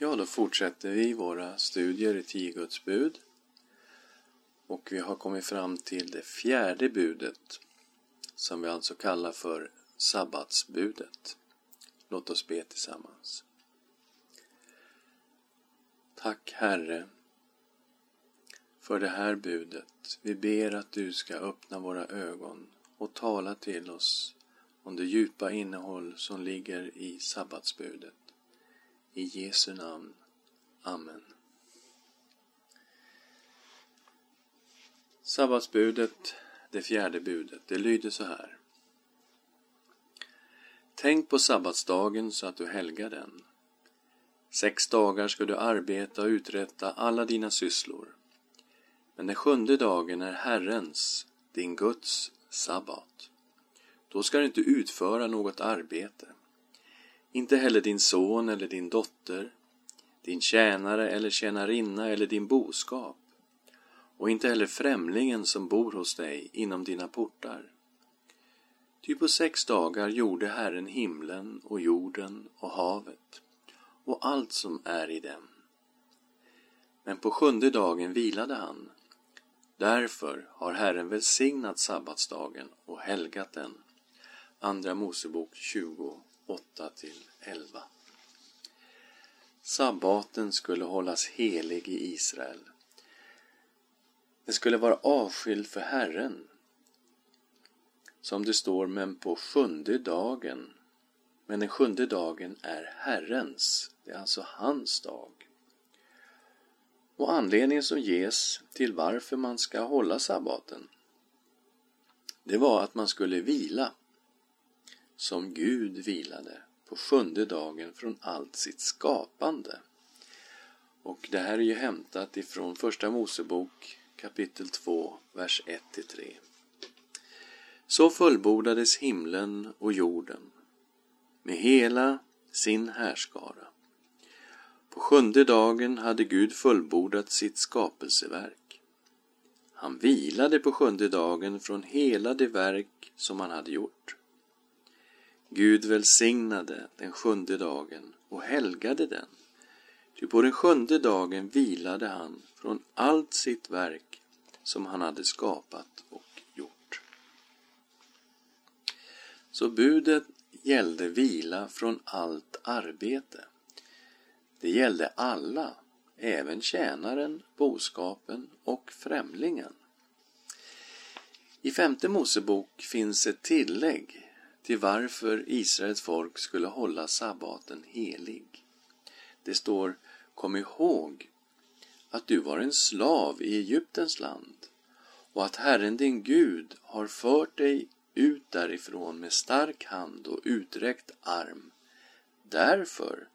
Ja, då fortsätter vi våra studier i tio Guds bud. Och vi har kommit fram till det fjärde budet som vi alltså kallar för sabbatsbudet. Låt oss be tillsammans. Tack Herre för det här budet. Vi ber att du ska öppna våra ögon och tala till oss om det djupa innehåll som ligger i sabbatsbudet. I Jesu namn. Amen. Sabbatsbudet, det fjärde budet, det lyder så här. Tänk på sabbatsdagen så att du helgar den. Sex dagar ska du arbeta och uträtta alla dina sysslor. Men den sjunde dagen är Herrens, din Guds, sabbat. Då ska du inte utföra något arbete. Inte heller din son eller din dotter, din tjänare eller tjänarinna eller din boskap och inte heller främlingen som bor hos dig inom dina portar. Ty på sex dagar gjorde Herren himlen och jorden och havet och allt som är i dem. Men på sjunde dagen vilade han. Därför har Herren välsignat sabbatsdagen och helgat den. Andra Mosebok 20, 8-11. Sabbaten skulle hållas helig i Israel. Den skulle vara avskild för Herren. Som det står, men på sjunde dagen. Men den sjunde dagen är Herrens. Det är alltså hans dag. Och anledningen som ges till varför man ska hålla sabbaten, det var att man skulle vila som Gud vilade på sjunde dagen från allt sitt skapande. Och det här är ju hämtat ifrån Första Mosebok kapitel 2, vers 1-3. Så fullbordades himlen och jorden med hela sin härskara. På sjunde dagen hade Gud fullbordat sitt skapelseverk. Han vilade på sjunde dagen från hela det verk som han hade gjort. Gud välsignade den sjunde dagen och helgade den. Ty på den sjunde dagen vilade han från allt sitt verk som han hade skapat och gjort. Så budet gällde vila från allt arbete. Det gällde alla, även tjänaren, boskapen och främlingen. I femte Mosebok finns ett tillägg till varför Israels folk skulle hålla sabbaten helig. Det står Kom ihåg att du var en slav i Egyptens land och att Herren din Gud har fört dig ut därifrån med stark hand och uträckt arm. Därför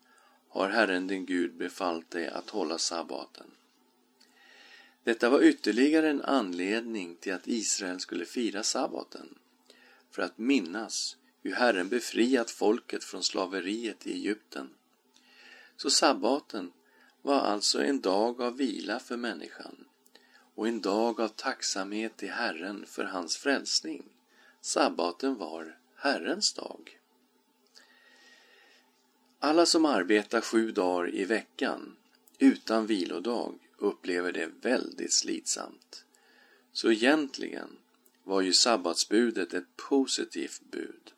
har Herren din Gud befallt dig att hålla sabbaten. Detta var ytterligare en anledning till att Israel skulle fira sabbaten, för att minnas hur Herren befriat folket från slaveriet i Egypten. Så sabbaten var alltså en dag av vila för människan och en dag av tacksamhet till Herren för hans frälsning. Sabbaten var Herrens dag. Alla som arbetar sju dagar i veckan utan vilodag upplever det väldigt slitsamt. Så egentligen var ju sabbatsbudet ett positivt bud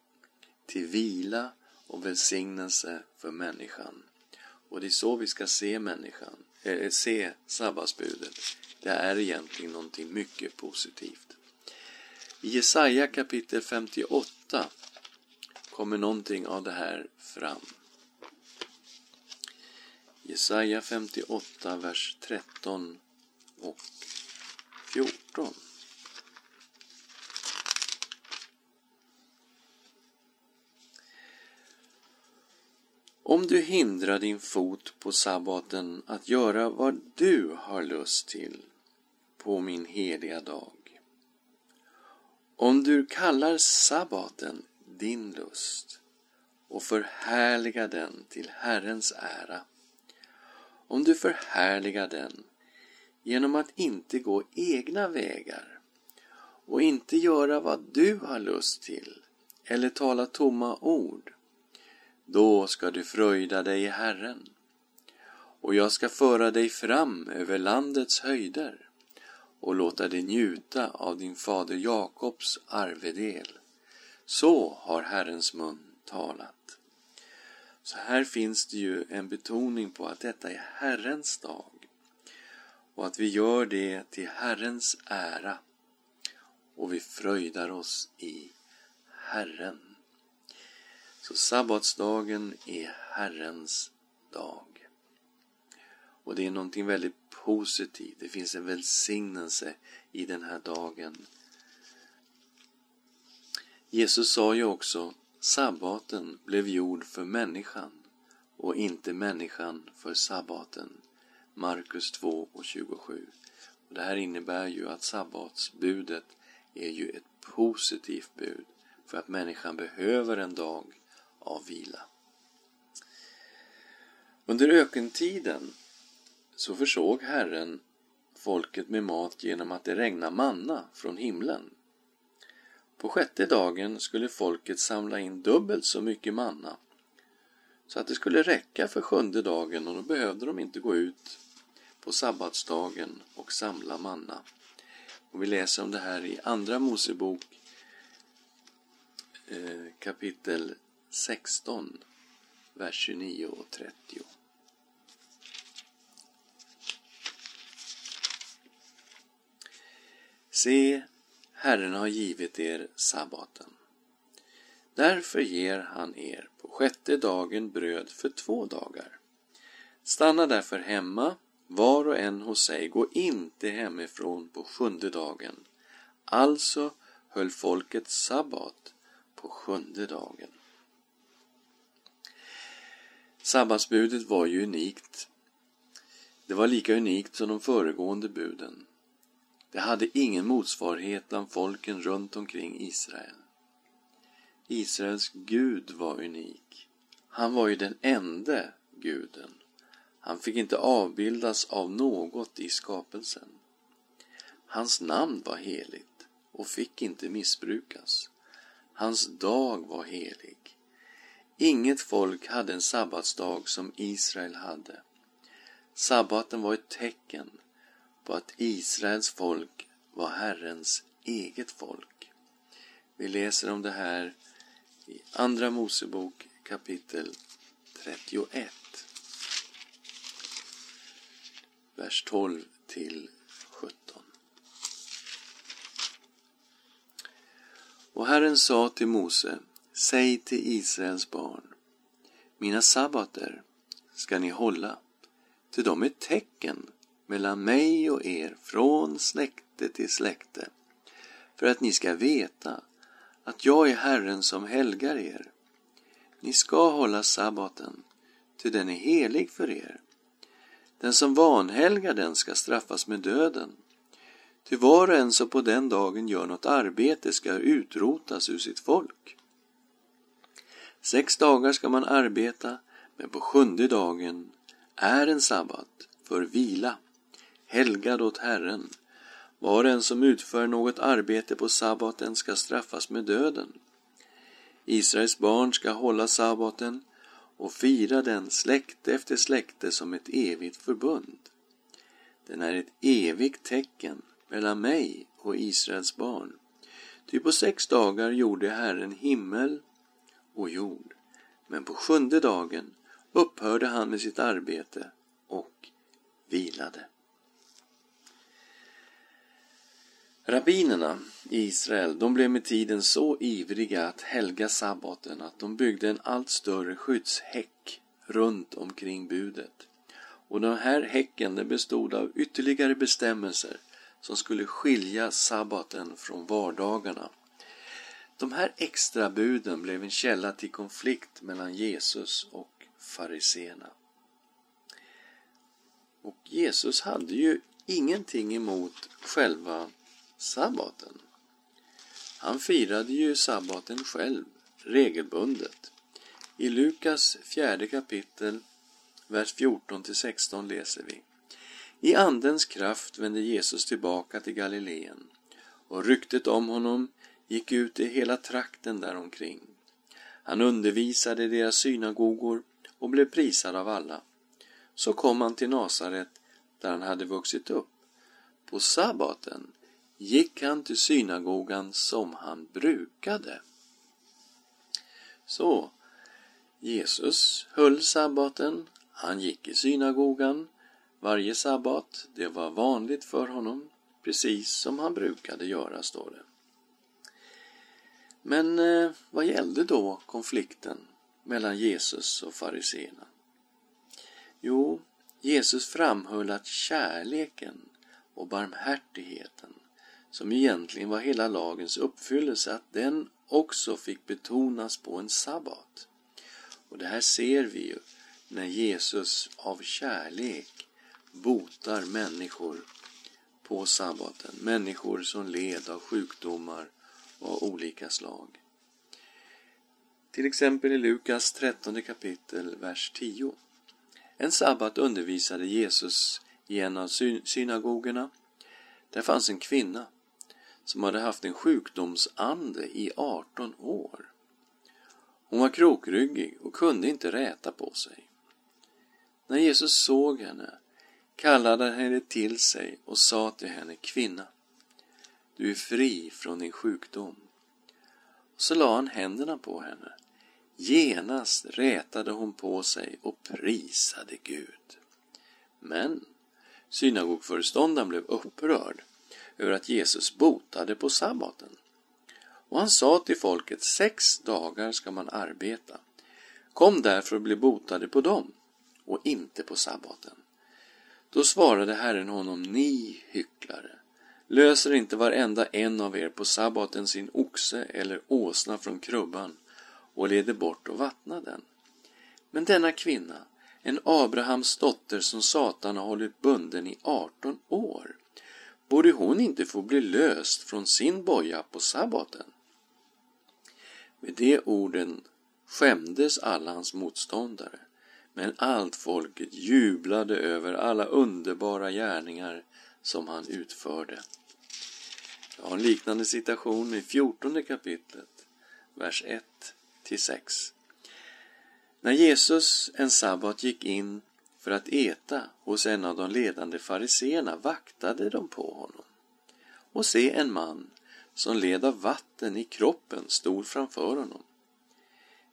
till vila och välsignelse för människan. Och det är så vi ska se människan, äh, se sabbatsbudet. Det är egentligen någonting mycket positivt. I Jesaja kapitel 58 kommer någonting av det här fram. Jesaja 58, vers 13 och 14. Om du hindrar din fot på sabbaten att göra vad du har lust till på min heliga dag. Om du kallar sabbaten din lust och förhärligar den till Herrens ära. Om du förhärligar den genom att inte gå egna vägar och inte göra vad du har lust till eller tala tomma ord då ska du fröjda dig i Herren. och jag ska föra dig fram över landets höjder och låta dig njuta av din fader Jakobs arvedel. Så har Herrens mun talat. Så här finns det ju en betoning på att detta är Herrens dag och att vi gör det till Herrens ära och vi fröjdar oss i Herren. Så sabbatsdagen är Herrens dag. Och det är någonting väldigt positivt. Det finns en välsignelse i den här dagen. Jesus sa ju också sabbaten blev gjord för människan och inte människan för sabbaten. Markus 2 och 27. Och det här innebär ju att sabbatsbudet är ju ett positivt bud för att människan behöver en dag av vila. Under ökentiden så försåg Herren folket med mat genom att det regnade manna från himlen. På sjätte dagen skulle folket samla in dubbelt så mycket manna så att det skulle räcka för sjunde dagen och då behövde de inte gå ut på sabbatsdagen och samla manna. Och vi läser om det här i Andra Mosebok eh, kapitel 16, vers 29 och 30. Se, Herren har givit er sabbaten. Därför ger han er på sjätte dagen bröd för två dagar. Stanna därför hemma, var och en hos sig, gå inte hemifrån på sjunde dagen. Alltså höll folket sabbat på sjunde dagen. Sabbatsbudet var ju unikt. Det var lika unikt som de föregående buden. Det hade ingen motsvarighet bland folken runt omkring Israel. Israels Gud var unik. Han var ju den ende guden. Han fick inte avbildas av något i skapelsen. Hans namn var heligt och fick inte missbrukas. Hans dag var helig. Inget folk hade en sabbatsdag som Israel hade. Sabbaten var ett tecken på att Israels folk var Herrens eget folk. Vi läser om det här i Andra Mosebok kapitel 31. Vers 12 till 17. Och Herren sa till Mose Säg till Israels barn, mina sabbater ska ni hålla, till de är tecken mellan mig och er från släkte till släkte, för att ni ska veta att jag är Herren som helgar er. Ni ska hålla sabbaten, ty den är helig för er. Den som vanhelgar den ska straffas med döden. Ty var och en som på den dagen gör något arbete ska utrotas ur sitt folk. Sex dagar ska man arbeta, men på sjunde dagen är en sabbat för vila, helgad åt Herren. Var och en som utför något arbete på sabbaten ska straffas med döden. Israels barn ska hålla sabbaten och fira den släkte efter släkte som ett evigt förbund. Den är ett evigt tecken mellan mig och Israels barn. Ty på sex dagar gjorde Herren himmel och jord. Men på sjunde dagen upphörde han med sitt arbete och vilade. Rabbinerna i Israel de blev med tiden så ivriga att helga sabbaten att de byggde en allt större skyddshäck runt omkring budet. Och den här häcken den bestod av ytterligare bestämmelser som skulle skilja sabbaten från vardagarna. De här extra buden blev en källa till konflikt mellan Jesus och fariseerna. Och Jesus hade ju ingenting emot själva sabbaten. Han firade ju sabbaten själv, regelbundet. I Lukas fjärde kapitel, vers 14 16 läser vi. I Andens kraft vände Jesus tillbaka till Galileen och ryktet om honom gick ut i hela trakten däromkring. Han undervisade i deras synagogor och blev prisad av alla. så kom han till Nasaret där han hade vuxit upp. På sabbaten gick han till synagogan som han brukade. Så, Jesus höll sabbaten, han gick i synagogan varje sabbat. Det var vanligt för honom, precis som han brukade göra, står det. Men eh, vad gällde då konflikten mellan Jesus och fariseerna? Jo, Jesus framhöll att kärleken och barmhärtigheten, som egentligen var hela lagens uppfyllelse, att den också fick betonas på en sabbat. Och det här ser vi ju när Jesus av kärlek botar människor på sabbaten. Människor som led av sjukdomar av olika slag. Till exempel i Lukas 13 kapitel, vers 10. En sabbat undervisade Jesus i en av synagogorna. Där fanns en kvinna som hade haft en sjukdomsande i 18 år. Hon var krokryggig och kunde inte räta på sig. När Jesus såg henne kallade han henne till sig och sa till henne, kvinna, du är fri från din sjukdom. Och så la han händerna på henne. Genast rätade hon på sig och prisade Gud. Men synagogföreståndaren blev upprörd över att Jesus botade på sabbaten. Och han sa till folket, sex dagar ska man arbeta. Kom därför och bli botade på dem och inte på sabbaten. Då svarade Herren honom, ni hycklare. Löser inte varenda en av er på sabbaten sin oxe eller åsna från krubban och leder bort och vattnar den? Men denna kvinna, en Abrahams dotter som Satan har hållit bunden i 18 år, borde hon inte få bli löst från sin boja på sabbaten? Med de orden skämdes alla hans motståndare, men allt folket jublade över alla underbara gärningar som han utförde. Jag har en liknande situation i 14 kapitlet, vers 1 till 6. När Jesus en sabbat gick in för att äta hos en av de ledande fariseerna vaktade de på honom. Och se en man som led av vatten i kroppen stod framför honom.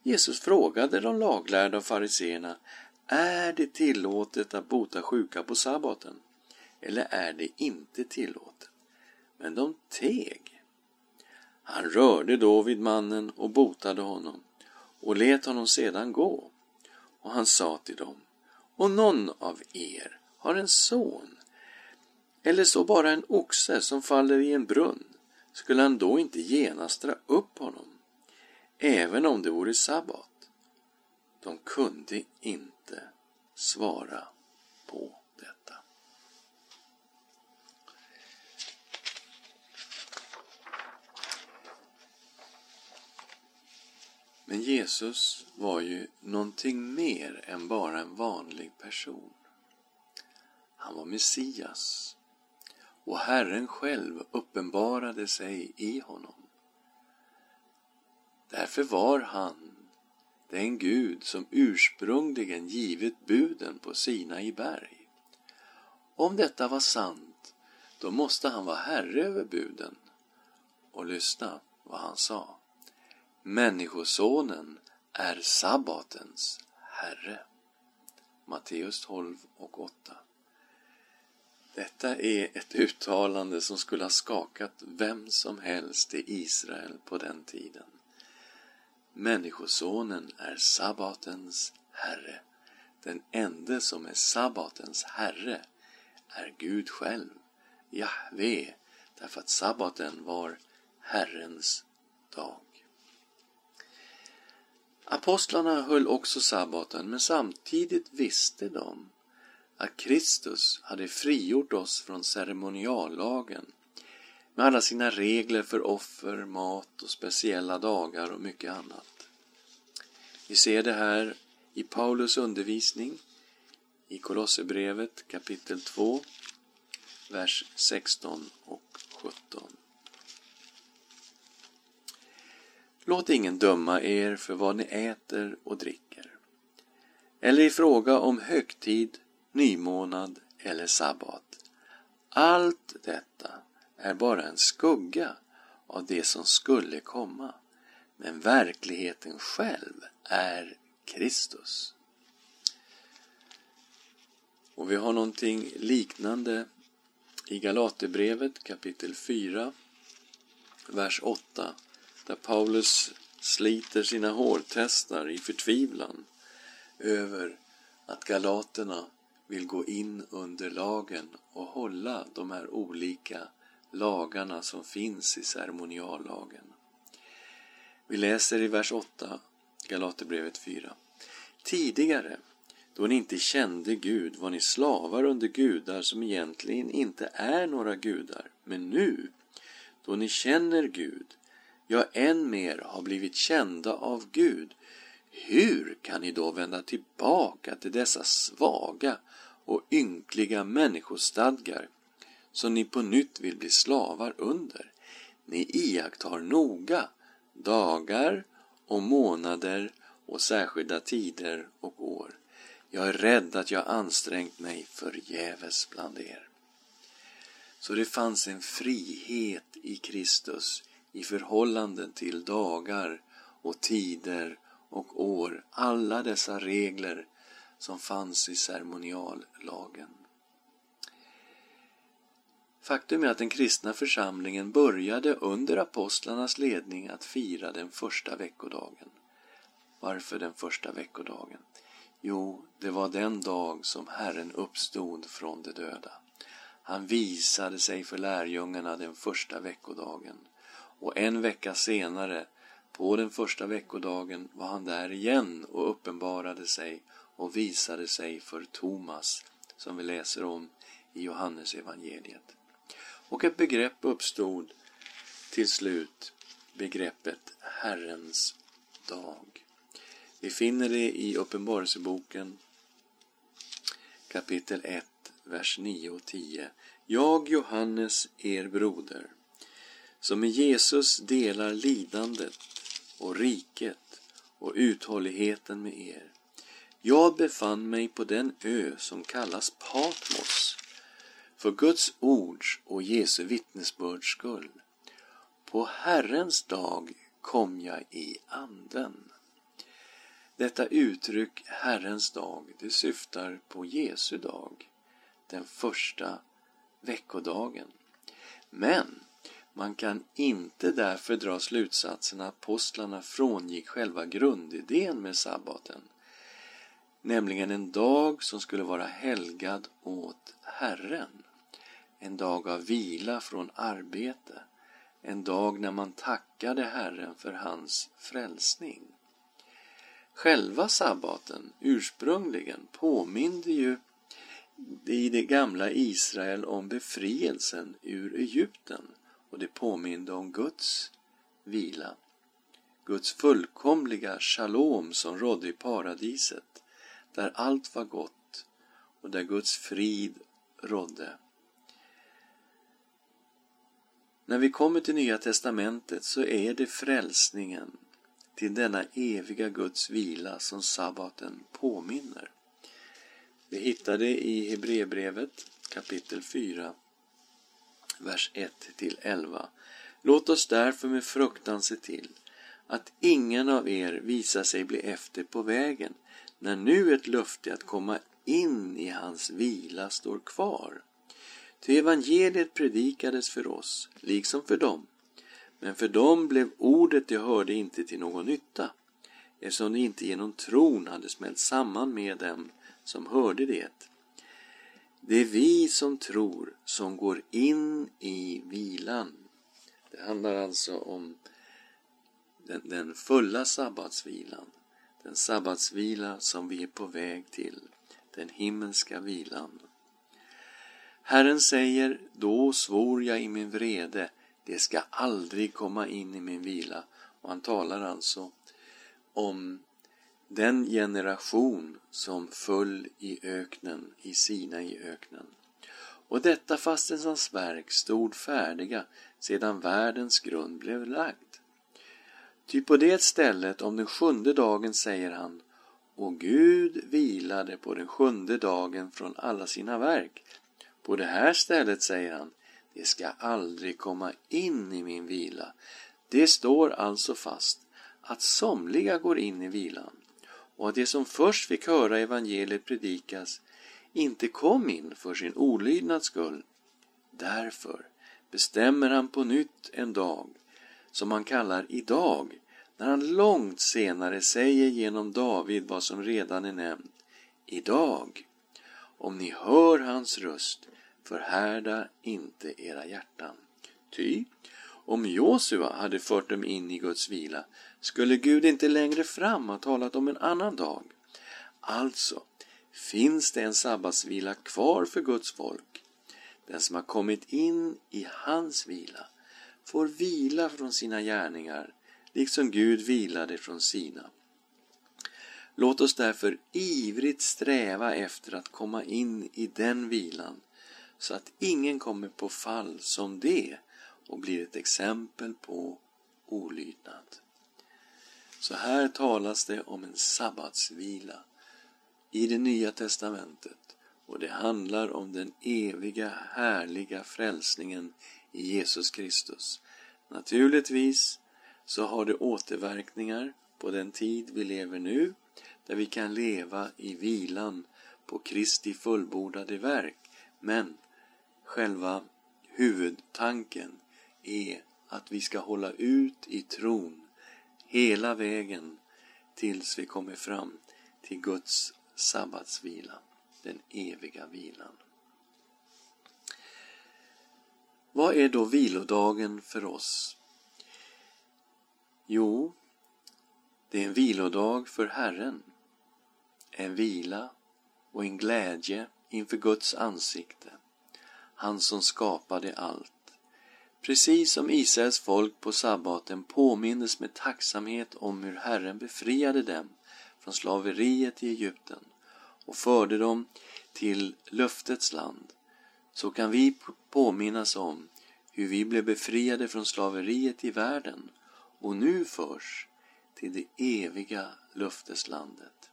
Jesus frågade de laglärda och fariseerna, är det tillåtet att bota sjuka på sabbaten? Eller är det inte tillåtet? Men de teg. Han rörde då vid mannen och botade honom och lät honom sedan gå. Och han sa till dem, och någon av er har en son, eller så bara en oxe som faller i en brunn, skulle han då inte genast dra upp honom, även om det vore sabbat? De kunde inte svara på detta. Men Jesus var ju någonting mer än bara en vanlig person. Han var Messias och Herren själv uppenbarade sig i honom. Därför var han den Gud som ursprungligen givit buden på Sina i berg. Om detta var sant, då måste han vara herre över buden. Och lyssna vad han sa. Människosonen är sabbatens herre. Matteus 12 och 8. Detta är ett uttalande som skulle ha skakat vem som helst i Israel på den tiden. Människosonen är sabbatens herre. Den ende som är sabbatens herre är Gud själv, Jahve, därför att sabbaten var Herrens dag. Apostlarna höll också sabbaten, men samtidigt visste de att Kristus hade frigjort oss från ceremoniallagen med alla sina regler för offer, mat och speciella dagar och mycket annat. Vi ser det här i Paulus undervisning i Kolosserbrevet kapitel 2, vers 16 och 17. Låt ingen döma er för vad ni äter och dricker, eller i fråga om högtid nymånad eller sabbat. Allt detta är bara en skugga av det som skulle komma. Men verkligheten själv är Kristus. Och vi har någonting liknande i Galaterbrevet kapitel 4, vers 8, där Paulus sliter sina hårtestar i förtvivlan över att galaterna vill gå in under lagen och hålla de här olika lagarna som finns i ceremoniallagen. Vi läser i vers 8, Galaterbrevet 4. Tidigare, då ni inte kände Gud, var ni slavar under gudar som egentligen inte är några gudar. Men nu, då ni känner Gud, ja, än mer har blivit kända av Gud, hur kan ni då vända tillbaka till dessa svaga och ynkliga människostadgar som ni på nytt vill bli slavar under? Ni iakttar noga dagar och månader och särskilda tider och år. Jag är rädd att jag ansträngt mig förgäves bland er. Så det fanns en frihet i Kristus i förhållande till dagar och tider och år, alla dessa regler som fanns i ceremoniallagen. Faktum är att den kristna församlingen började under apostlarnas ledning att fira den första veckodagen. Varför den första veckodagen? Jo, det var den dag som Herren uppstod från de döda. Han visade sig för lärjungarna den första veckodagen och en vecka senare, på den första veckodagen, var han där igen och uppenbarade sig och visade sig för Thomas, som vi läser om i Johannes evangeliet. Och ett begrepp uppstod till slut, begreppet Herrens dag. Vi finner det i Uppenbarelseboken kapitel 1, vers 9 och 10. Jag, Johannes, er broder, som med Jesus delar lidandet och riket och uthålligheten med er. Jag befann mig på den ö som kallas Patmos för Guds ords och Jesu vittnesbörds skull. På Herrens dag kom jag i anden. Detta uttryck, Herrens dag, det syftar på Jesu dag, den första veckodagen. Men man kan inte därför dra slutsatsen att apostlarna frångick själva grundidén med sabbaten, nämligen en dag som skulle vara helgad åt Herren en dag av vila från arbete, en dag när man tackade Herren för hans frälsning. Själva sabbaten, ursprungligen, påminde ju i det gamla Israel om befrielsen ur Egypten och det påminde om Guds vila. Guds fullkomliga shalom som rådde i paradiset, där allt var gott och där Guds frid rådde. När vi kommer till Nya testamentet så är det frälsningen till denna eviga Guds vila som sabbaten påminner. Vi hittar det i Hebreerbrevet kapitel 4, vers 1-11. Låt oss därför med fruktan se till att ingen av er visar sig bli efter på vägen när nu ett löfte att komma in i hans vila står kvar. Ty evangeliet predikades för oss, liksom för dem. Men för dem blev ordet de hörde inte till någon nytta, eftersom de inte genom tron hade smält samman med dem som hörde det. Det är vi som tror som går in i vilan. Det handlar alltså om den, den fulla sabbatsvilan. Den sabbatsvila som vi är på väg till. Den himmelska vilan. Herren säger, då svor jag i min vrede, det ska aldrig komma in i min vila. Och han talar alltså om den generation som föll i öknen, i Sina i öknen. Och detta fastän hans verk stod färdiga sedan världens grund blev lagd. Ty på det stället om den sjunde dagen säger han Och Gud vilade på den sjunde dagen från alla sina verk. På det här stället säger han, det ska aldrig komma in i min vila. Det står alltså fast att somliga går in i vilan och att de som först fick höra evangeliet predikas inte kom in för sin olydnads skull. Därför bestämmer han på nytt en dag som han kallar idag när han långt senare säger genom David vad som redan är nämnt. Idag, om ni hör hans röst, förhärda inte era hjärtan. Ty, om Josua hade fört dem in i Guds vila skulle Gud inte längre fram ha talat om en annan dag. Alltså finns det en sabbatsvila kvar för Guds folk. Den som har kommit in i hans vila får vila från sina gärningar, liksom Gud vilade från sina. Låt oss därför ivrigt sträva efter att komma in i den vilan, så att ingen kommer på fall som det och blir ett exempel på olydnad. Så här talas det om en sabbatsvila i det nya testamentet och det handlar om den eviga härliga frälsningen i Jesus Kristus. Naturligtvis så har det återverkningar på den tid vi lever nu där vi kan leva i vilan på Kristi fullbordade verk. Men själva huvudtanken är att vi ska hålla ut i tron hela vägen tills vi kommer fram till Guds sabbatsvila, den eviga vilan. Vad är då vilodagen för oss? Jo, det är en vilodag för Herren. En vila och en glädje inför Guds ansikte. Han som skapade allt. Precis som Israels folk på sabbaten påminnes med tacksamhet om hur Herren befriade dem från slaveriet i Egypten och förde dem till löftets land, så kan vi påminnas om hur vi blev befriade från slaveriet i världen och nu förs till det eviga löfteslandet.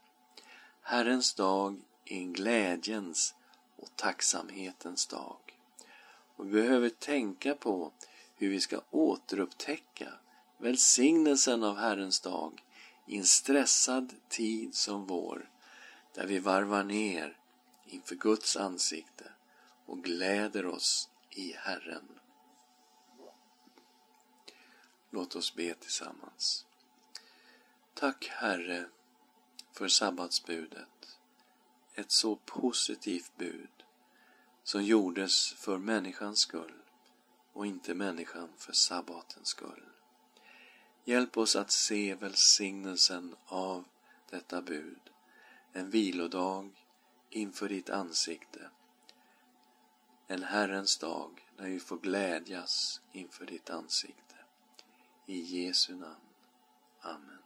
Herrens dag är en glädjens och tacksamhetens dag. Och vi behöver tänka på hur vi ska återupptäcka välsignelsen av Herrens dag i en stressad tid som vår, där vi varvar ner inför Guds ansikte och gläder oss i Herren. Låt oss be tillsammans. Tack Herre för sabbatsbudet, ett så positivt bud som gjordes för människans skull och inte människan för sabbatens skull. Hjälp oss att se välsignelsen av detta bud, en vilodag inför ditt ansikte, en Herrens dag när vi får glädjas inför ditt ansikte. I Jesu namn. Amen.